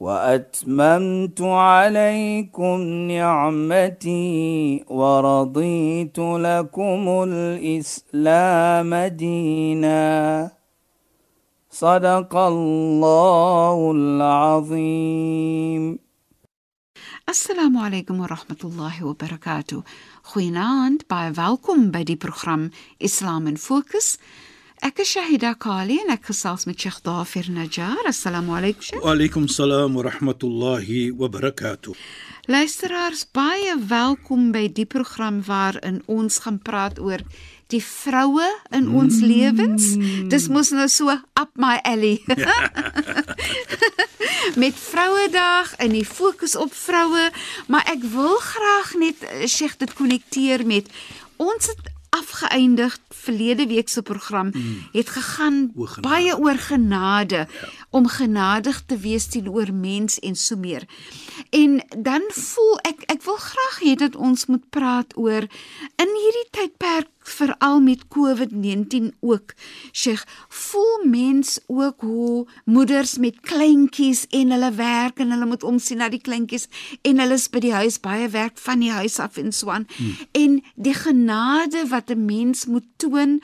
وأتممت عليكم نعمتي ورضيت لكم الإسلام دينا. صدق الله العظيم. السلام عليكم ورحمة الله وبركاته. خوينان باي فالكم بدي برنامج اسلام ان فوكس Ek is Shahida Kali en ek gesels met Sheikh Dafir Najjar. Assalamu alaykum Sheikh. Wa alaykum salaam wa rahmatullahi wa barakatuh. Luisteraars, baie welkom by die program waarin ons gaan praat oor die vroue in ons mm. lewens. Dis mos nou so up my alley. Met Vrouedag en die fokus op vroue, maar ek wil graag net Sheikh dit konnekteer met ons het afgeëindig verlede week se program mm. het gegaan Oor baie oor genade ja. om genadig te wees teenoor mens en so meer. En dan voel ek ek wil graag hê dat ons moet praat oor in hierdie tydperk veral met COVID-19 ook. Sheikh, voel mens ook hoe moeders met kleintjies en hulle werk en hulle moet omsien na die kleintjies en hulle is by die huis baie werk van die huis af en so aan. Hmm. En die genade wat 'n mens moet toon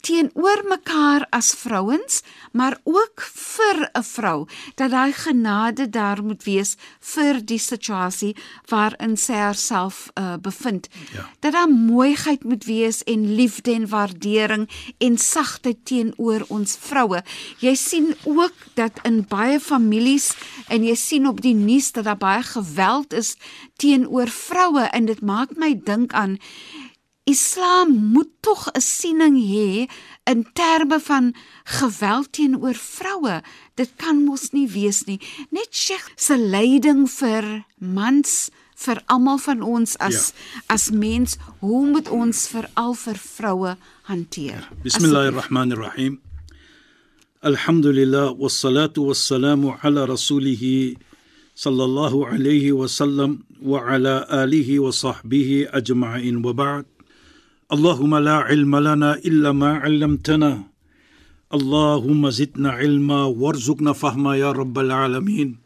teenoor mekaar as vrouens, maar ook vir 'n vrou dat daai genade daar moet wees vir die situasie waarin sy haarself uh, bevind. Ja. Dat daar mooiheid moet wees en liefde en waardering en sagtheid teenoor ons vroue. Jy sien ook dat in baie families en jy sien op die nuus dat daar baie geweld is teenoor vroue en dit maak my dink aan Islam moet tog 'n siening hê in terme van geweld teenoor vroue. Dit kan mos nie wees nie. Net Sheikh se leiding vir mans vir almal van ons as ja. as mens, hoe moet ons veral vir vroue hanteer? Ja. Bismillahirrahmanirrahim. Alhamdulillah wassalatu wassalamu ala rasulih sallallahu alayhi wa sallam wa ala alihi wa sahbihi ajma'in wa ba'd. Allahümme la ilme lana illa ma allamtana. Allahümme zidna ilma verzukna fahma ya rabbel alemin.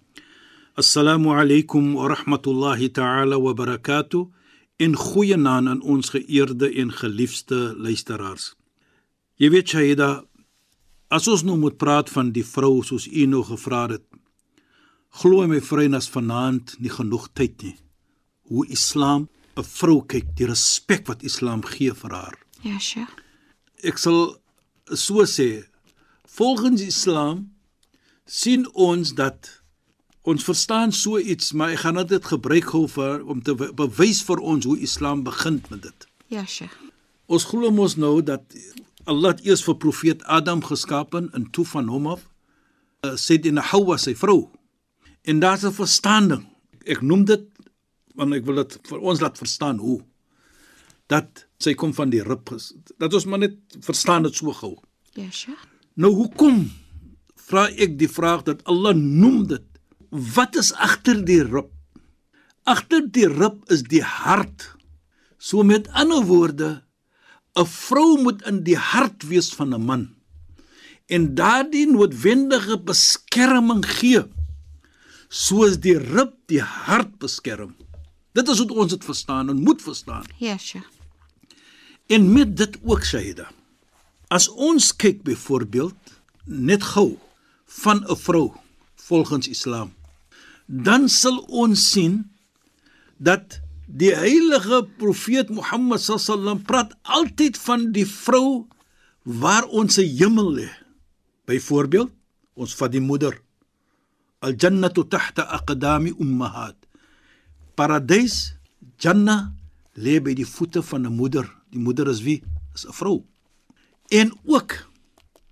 Assalamu alaykum wa rahmatullahi ta'ala wa barakatuh. En goeie naand aan ons geëerde en geliefde luisteraars. Jy weet Shaida, as ons nou moet praat van die vrou soos u nou gevra het, glo my vriend as vanaand nie genoeg tyd nie. Hoe Islam vrou kyk, die respek wat Islam gee vir haar. Ja, sure. Ek sal so sê, volgens Islam sien ons dat ons verstaan so iets, maar ek gaan dit gebruik gou vir om te bewys vir ons hoe Islam begin met dit. Ja, sure. Ons glo mos nou dat Allah eers vir profeet Adam geskaap en toe van hom af uh, sê dit in Hawa sy vrou. En daar's 'n verstaaning. Ek noem dit want ek wil dit vir ons laat verstaan hoe dat sy kom van die rib dat ons maar net verstaan dit so gou. Ja, sure. Nou hoekom vra ek die vraag dat Allah noem dit wat is agter die rib? Agter die rib is die hart. So met ander woorde 'n vrou moet in die hart wees van 'n man en daardie noodwendige beskerming gee soos die rib die hart beskerm. Dit is wat ons dit verstaan en moet verstaan. Ja, sure. En met dit ook Shaida. As ons kyk byvoorbeeld net gou van 'n vrou volgens Islam, dan sal ons sien dat die heilige profeet Mohammed sallam praat altyd van die vrou waar ons se hemel lê. Byvoorbeeld, ons vat die moeder. Al-jannatu tahta aqdami ummahat paradys Jannah lê by die voete van 'n moeder. Die moeder is wie? Is 'n vrou. En ook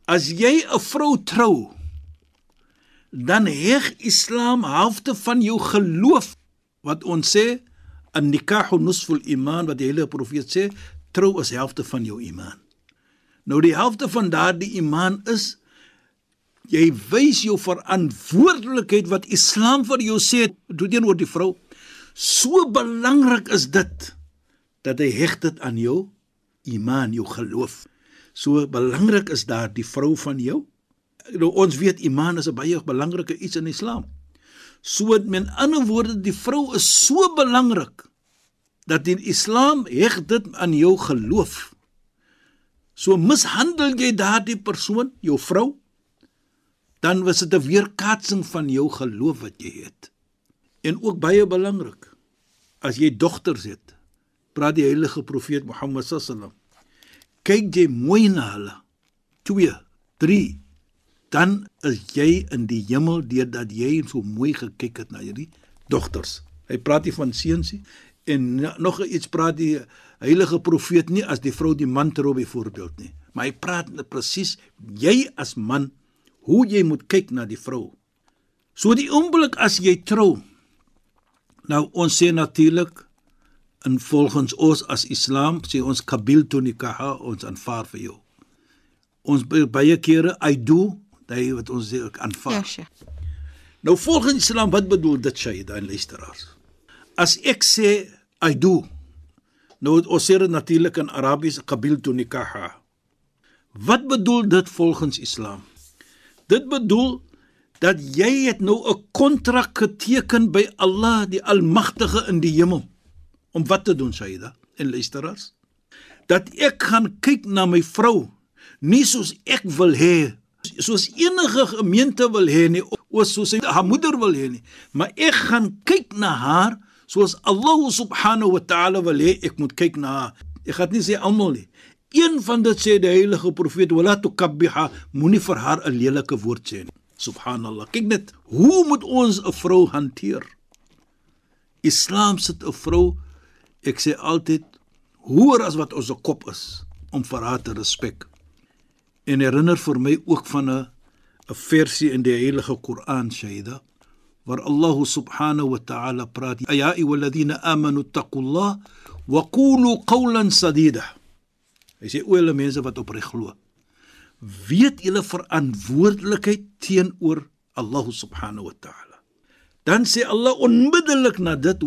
as jy 'n vrou trou, dan heg Islam halfte van jou geloof wat ons sê 'n nikahu nusful iman wat die hele profeet sê, trou is helfte van jou iman. Nou die helfte van daardie iman is jy wys jou verantwoordelikheid wat Islam vir jou sê teenoor die vrou. So belangrik is dit dat hy heg dit aan jou iman, jou geloof. So belangrik is daar die vrou van jou. Nou ons weet iman is 'n baie belangrike iets in Islam. So met ander woorde die vrou is so belangrik dat in Islam heg dit aan jou geloof. So mishandel jy daardie persoon, jou vrou, dan was dit 'n weerkaatsing van jou geloof wat jy het. En ook baie belangrik, as jy dogters het, praat die heilige profeet Mohammed sallam. Kyk jy mooi na hulle. 2, 3 dan is jy in die hemel deurdat jy so mooi gekyk het na hierdie dogters. Hy praat nie van seuns nie en nog iets praat die heilige profeet nie as die vrou die man trou byvoorbeeld nie. Maar hy praat presies jy as man hoe jy moet kyk na die vrou. So die oomblik as jy trou. Nou ons sê natuurlik in volgens ons as Islam sê ons kabil tu nikah ons aanvaar vir jou. Ons baie kere I do, daai wat ons sê aanvaar. Ja, sy. Nou volgens Islam wat bedoel dit sê dan luisteraars? As ek sê I do. Nou ons sê dit natuurlik in Arabies kabil tu nikah. Wat bedoel dit volgens Islam? Dit bedoel dat jy het nou 'n kontrak geteken by Allah die Almagtige in die hemel. Om wat te doen, Saida? En luisteraars, dat ek gaan kyk na my vrou nie soos ek wil hê, soos enige gemeente wil hê nie, of soos sy haar moeder wil hê nie, maar ek gaan kyk na haar soos Allah subhanahu wa ta'ala wil hê ek moet kyk na haar. Ek gaan nie sê almal nie. Een van dit sê die heilige profeet wala tukabbiha moenie vir haar 'n lelike woord sê nie. Subhanallah. Kyk net, hoe moet ons 'n vrou hanteer? Islam sit 'n vrou, ek sê altyd, hoër as wat ons se kop is om vir haar te respek. En herinner vir my ook van 'n 'n versie in die heilige Koran, Shaida, waar Allah subhanahu wa ta'ala praat: "Ya ayyuhalladhina amanu taqullaha wa qulu qawlan sadida." Hy sê o, julle mense wat opreg glo. Weet julle verantwoordelikheid teenoor Allah subhanahu wa ta'ala. Dan sê Allah onmiddellik na dit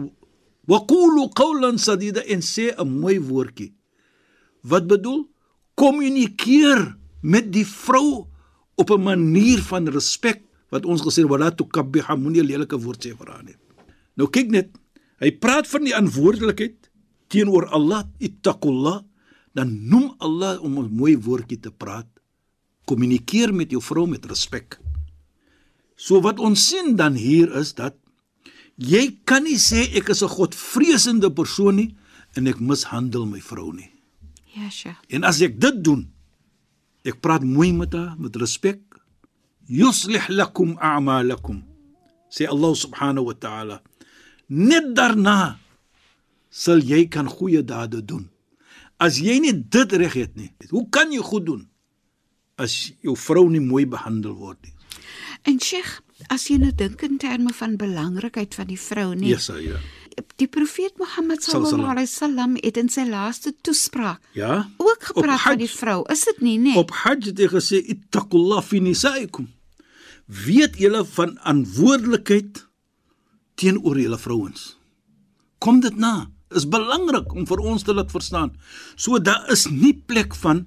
wa qulu qawlan sadida en sê 'n mooi woordjie. Wat bedoel? Kommunikeer met die vrou op 'n manier van respek wat ons gesê wala tukabbiha moenie lelike woord sê vir haar nie. Nou kyk net, hy praat van die verantwoordelikheid teenoor Allah, ittaqullah dan noem Allah om 'n mooi woordjie te praat. Kommunikeer met jou vrou met respek. So wat ons sien dan hier is dat jy kan nie sê ek is 'n godvreesende persoon nie en ek mishandel my vrou nie. Ja, sy. En as ek dit doen, ek praat mooi met haar met respek. Yuslih lakum a'malakum. Sê Allah subhanahu wa ta'ala. Net daarna sal jy kan goeie dade doen. As jy nie dit reg het nie, hoe kan jy goed doen as jou vrou nie mooi behandel word nie? En Sheikh, as jy nou dink in terme van belangrikheid van die vrou, nee. Yes, ja. Die profeet Mohammed sallallahu alaihi wasallam het in sy laaste toespraak Ja. ook gepraat van die vrou. Is dit nie, nee? Op Hajj het hy gesê ittaqullah fi nisaikum. Weet julle van verantwoordelikheid teenoor julle vrouens. Kom dit na. Is belangrik om vir ons te laat verstaan. So daar is nie plek van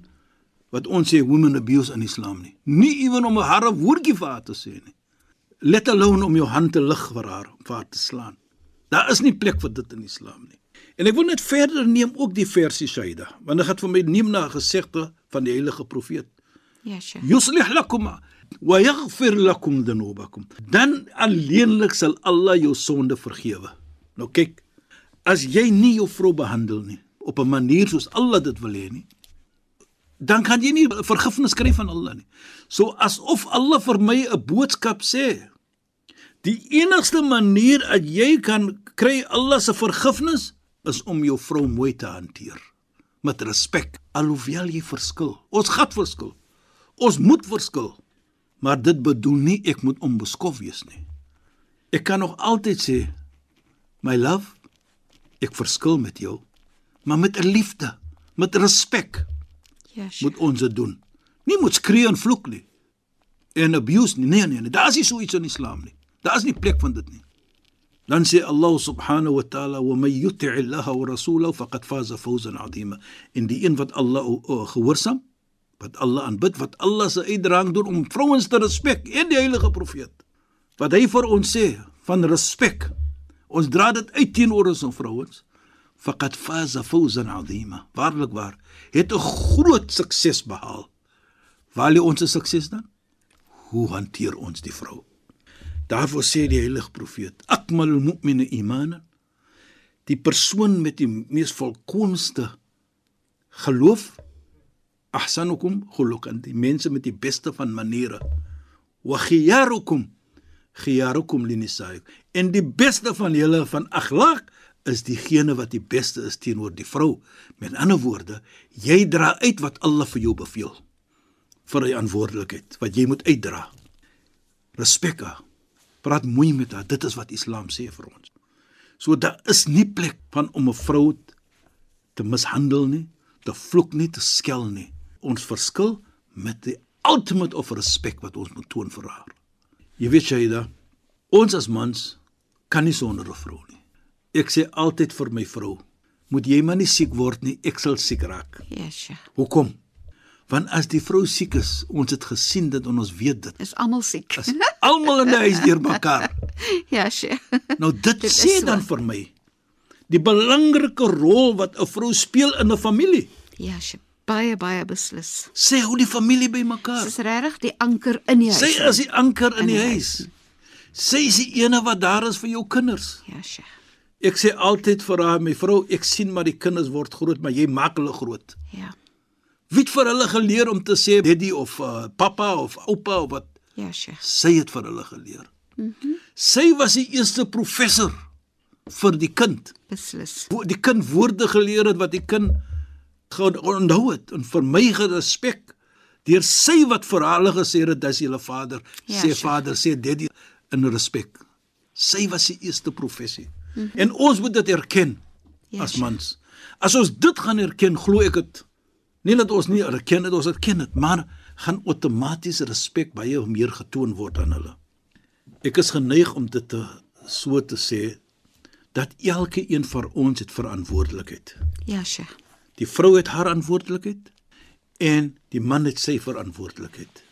wat ons sê women abuse in Islam nie. Nie ewen om 'n harde woordjie vir haar te sê nie. Let alone om jou hand te lig vir haar, vir haar te slaan. Daar is nie plek vir dit in Islam nie. En ek wil net verder neem ook die versie Shaida, want dit gaan vir my neem na 'n gesegde van die heilige profeet. Ja, Sheikh. Yuslih lakum wa yaghfir lakum dhunubakum. Dan alleenlik sal Allah jou sonde vergewe. Nou kyk, as jy nie jou vrou behandel nie op 'n manier soos Allah dit wil hê nie, dan kan jy nie vergifnis kry van Allah nie. So asof Allah vir my 'n boodskap sê. Die enigste manier dat jy kan kry Allah se vergifnis is om jou vrou mooi te hanteer met respek alhoewel jy verskil. Ons gat verskil. Ons moet verskil. Maar dit bedoel nie ek moet onbeskof wees nie. Ek kan nog altyd sê my love, Ek verskil met jou, maar met 'n liefde, met respek Ja, Sheikh. moet ons dit doen. Nie moet skree en vloek nie. En abuse nie. Nee nee, nee. daar is nie so iets in Islam nie. Daar is nie plek van dit nie. Dan sê Allah subhanahu wa ta'ala wa may yuti' Allah wa rasulahu faqad faza fawzan 'azima. En die een wat Allah uh, gehoorsaam, wat Allah aanbid, wat Allah se uitdrang doen om vrouens te respek en die heilige profeet. Wat hy vir ons sê van respek. Ons dra dit uit teenoor ons vrouens. Faqad faza fawzan 'azima. Waarlik waar, het 'n groot sukses behaal. Waar lê ons sukses dan? Hoe hanteer ons die vrou? Daarvoor sê die heilige profeet: "Akmalul mu'minu imanan." Die persoon met die mees volkoomste geloof, ahsanukum khuluqan, die mense met die beste van maniere. Wa khiyarukum khiyarukum linisai. En die beste van julle van akhlaq is diegene wat die beste is teenoor die vrou. Met ander woorde, jy dra uit wat Allah vir jou beveel vir die verantwoordelikheid wat jy moet uitdra. Respek haar. Praat mooi met haar. Dit is wat Islam sê vir ons. So daar is nie plek van om 'n vrou te mishandel nie, te vloek nie, te skel nie. Ons verskil met die ultimate of respek wat ons moet toon vir haar. Jy weet Shaida, ons as mans kan nie sonder 'n vrou nie. Ek sê altyd vir my vrou, moet jy maar nie siek word nie, ek sal siek raak. Sheikh. Hoekom? Want as die vrou siek is, ons het gesien dit en ons weet dit. Is almal siek. As almal in die huis deurmekaar. ja, Sheikh. Nou dit, Dit is sê so. dan vir my die belangrike rol wat 'n vrou speel in 'n familie. Ja, Sheikh. Baie baie beslis. Sê hou die familie bymekaar. Dis regtig die anker in die huis. Sy is die anker in In die die huis. Sy is die ene wat daar is vir jou kinders. Ja, Sheikh. Ek sê altyd vir haar, my vrou, ek sien maar die kinders word groot, maar jy maak hulle groot. Ja. Wie het vir hulle geleer om te sê daddy of uh, papa of oupa of wat? Ja, Sheikh. Sy het vir hulle geleer. Mm -hmm. Sy was die eerste professor vir die kind. Beslis. Wo- Die kind woorde geleer het wat die kind onthou het en vir my gerespek deur sy wat vir hulle gesê het dis julle vader, Ja, sê sure. vader, sê daddy in respek. Sy was die eerste professie. Mm -hmm. En ons moet dit erken Ja, as mans. As ons dit gaan erken, glo ek dit. Nie dat ons nie erken dit, ons erken dit, maar gaan outomaties respek baie meer getoon word aan hulle. Ek is geneig om dit te so te sê dat elke een van ons het verantwoordelikheid. Ja, Sheikh. Die vrou het haar verantwoordelikheid en die man het sy verantwoordelikheid.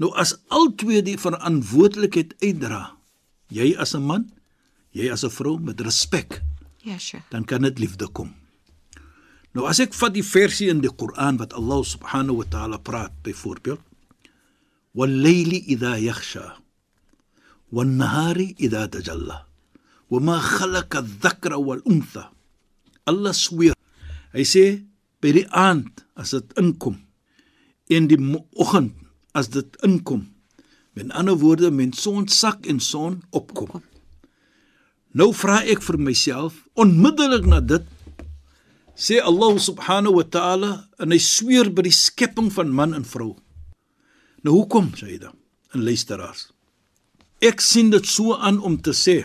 Nou as albei die verantwoordelikheid uitdra, jy as 'n man, jy as 'n vrou met respek, Ja, Sheikh. dan kan dit liefde kom. Nou as ek vat die versie in die Koran wat Allah subhanahu wa ta'ala praat byvoorbeeld wal-layli idha yakhsha wan-nahari idha tajalla wama khalaqa adh-dhakara wal-untha Allah sweer hy sê by die aand as dit inkom en die oggend as dit inkom met ander woorde men son sak en son opkom Nou vra ek vir myself onmiddellik na dit sê Allah subhanahu wa ta'ala en hy sweer by die skepping van man en vrou. Nou hoekom sê hy dan? En luisteraars. Ek sien dit so aan om te sê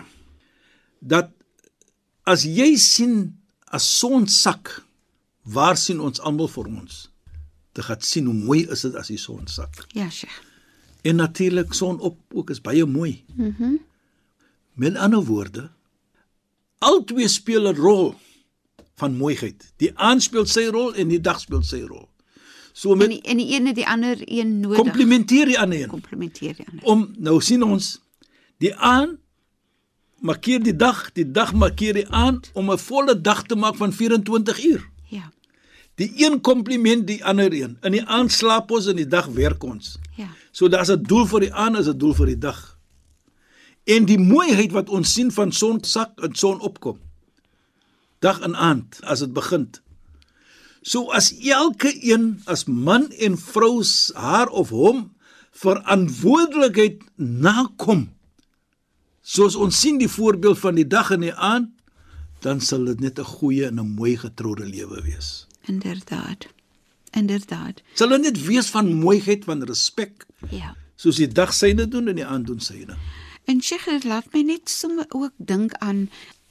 dat as jy sien as son sak, waar sien ons almal vir ons? Te gaan sien hoe mooi is dit as die son sak. Ja, Sheikh. En natuurlik son op ook is baie mooi. Mhm. Mm Met ander woorde, albei speel 'n rol van mooiheid. Die aand speel sy rol en die dag speel sy rol. So En met die, en die een het die ander een nodig. komplementeer die ander een. Komplementeer die ander. Om nou sien ons die aand markeer die dag, die dag markeer die aand om 'n volle dag te maak van 24 uur. Ja. Die een komplement die ander een. In die aand slaap ons en die dag werk ons. Ja. So daar's 'n doel vir die aand, is 'n doel vir die dag. En die mooiheid wat ons sien van son sak en son opkom. Dag en aand as dit begin. So as elke een as man en vrou haar of hom verantwoordelikheid nakom. Soos ons sien die voorbeeld van die dag en die aand, dan sal dit net 'n goeie en 'n mooi getroude lewe wees. Inderdaad. Inderdaad. Sal dit net wees van mooiheid, van respek, Ja. soos die dag syne doen en die aand doen syne. En Sheikh, dit laat my net sommer ook dink aan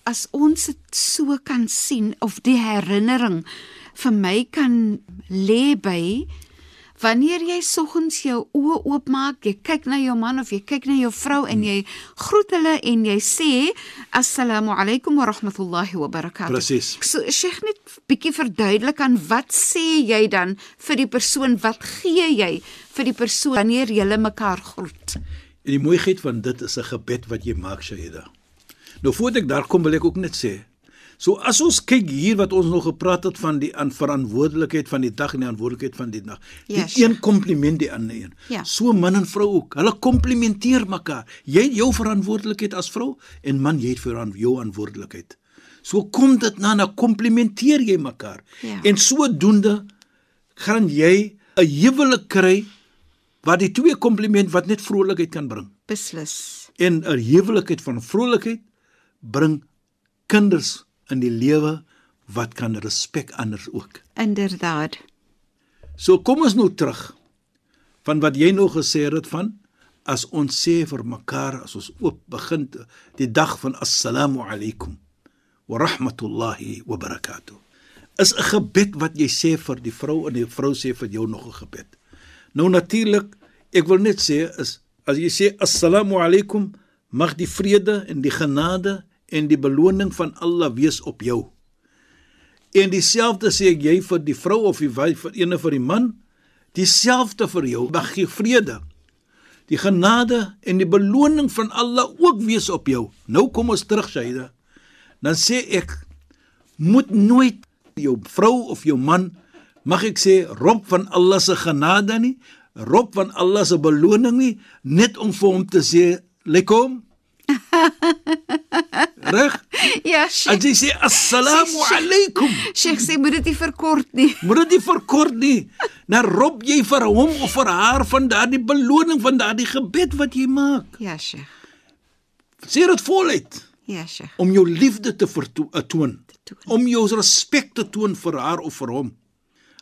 as ons dit so kan sien of die herinnering vir my kan lê by wanneer jy soggens jou oë oopmaak, jy kyk na jou man of jy kyk na jou vrou en jy groet hulle en jy sê assalamu alaykum wa rahmatullahi wa barakatuh. Presies. So Sheikh net bietjie verduidelik aan wat sê jy dan vir die persoon? Wat gee jy vir die persoon wanneer julle mekaar groet? En die mooiheid van dit is 'n gebed wat jy maak, Shahida. Nou voordat ek daar kom, wil ek ook net sê, so as ons kyk hier wat ons nog gepraat het van die aan verantwoordelikheid van die dag en die verantwoordelikheid van die nag. Die Ja, sure. een kompliment die ander een. Ja. So man en vrou ook. Hulle komplimenteer mekaar. Jy jou verantwoordelikheid as vrou en man jy het vir jou verantwoordelikheid. So kom dit na, dan komplimenteer jy mekaar. Ja. En sodoende gaan jy 'n huwelik kry wat die twee kompliment wat net vrolikheid kan bring. Beslis. En 'n huwelikheid van vrolikheid bring kinders in die lewe wat kan respek anders ook. Inderdaad. So kom ons nou terug van wat jy nou gesê het van as ons sê vir mekaar as ons oop begin die dag van assalamu alaykum wa rahmatullahi wa barakatuh. Is 'n gebed wat jy sê vir die vrou en die vrou sê vir jou nog 'n gebed. Nou natuurlik, ek wil net sê is as jy sê assalamu alaykum, mag die vrede en die genade en die beloning van Allah wees op jou. En dieselfde sê ek jy vir die vrou of die wyf vir ene vir die man, dieselfde vir jou. Mag die vrede, die genade en die beloning van Allah ook wees op jou. Nou kom ons terug, Shaida. Dan sê ek moet nooit jou vrou of jou man mag ek sê rob van Allah se genade nie, rob van Allah se beloning nie, net om vir hom te sê lekom. Reg? Ja, As Sheikh. jy sê assalamu alaykum. Sheikh sê moet dit nie verkort nie. Moet dit nie verkort nie. Dan rob jy vir hom of vir haar van daardie beloning van daardie gebed wat jy maak. Ja, Sheikh. Sê dit voluit Ja, Sheikh. om jou liefde te verto- eh, toon, toon. om jou respek te toon vir haar of vir hom.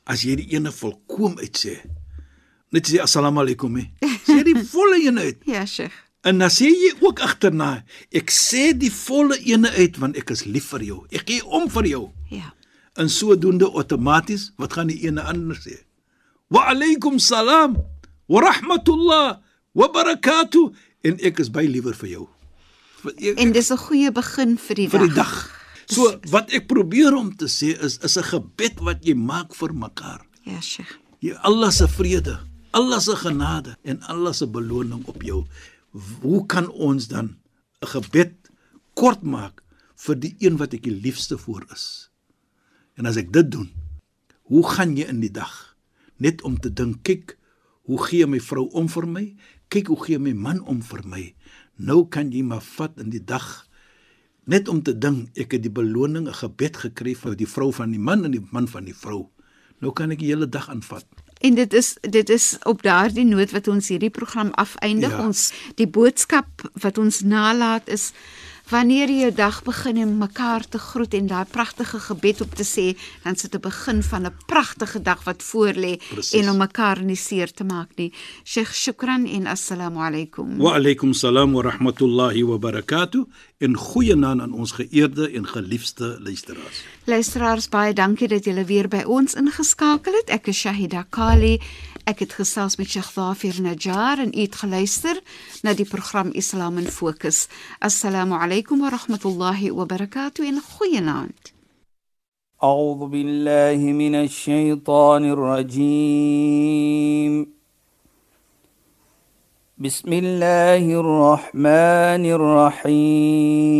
As jy die ene volkom uit sê, net sê assalamu alaykum. Sê die volle een uit. Ja, Sheikh. En dan sê jy ook agterna, ek sê die volle ene uit want ek is lief vir jou. Ek gee om vir jou. Ja. En sodoende outomaties, wat gaan die ene ander sê? Wa alaykum salam wa rahmatullah wa barakatuh en ek is baie liewer vir jou. Vir, ek, En dis 'n goeie begin vir die vir dag. die dag. So wat ek probeer om te sê is is 'n gebed wat jy maak vir mekaar. Ja, Sheikh. Jy Allah se vrede, Allah se genade en Allah se beloning op jou. Hoe kan ons dan 'n gebed kort maak vir die een wat ek die liefste voor is? En as ek dit doen, hoe gaan jy in die dag net om te dink, kyk, hoe gee my vrou om vir my? Kyk hoe gee my man om vir my? Nou kan jy maar vat in die dag net om te dink ek het die beloning 'n gebed gekry vir die vrou van die man en die man van die vrou. Nou kan ek die hele dag aanvat. En dit is dit is op daardie noot wat ons hierdie program afeindig. Ja. Ons die boodskap wat ons nalat is wanneer jy jou dag begin om mekaar te groet en daai pragtige gebed op te sê, dan sit 'n begin van 'n pragtige dag wat voorlê en om mekaar nie seer te maak nie. Sheikh Shukran en assalamu alaykum. Wa alaykum salaam wa rahmatullahi wa barakatuh. En goeienaand aan ons geëerde en geliefde luisteraars. Luisteraars, baie dankie dat julle weer by ons ingeskakel het. Ek is Shahida Kali. Ek het gesels met Sheikh Dhafir Najjar en u het geluister na die program Islam in Fokus. Assalamu alaykum wa rahmatullahi wa barakatuh en goeienaand. أعوذ بالله من الشيطان الرجيم بسم الله الرحمن الرحيم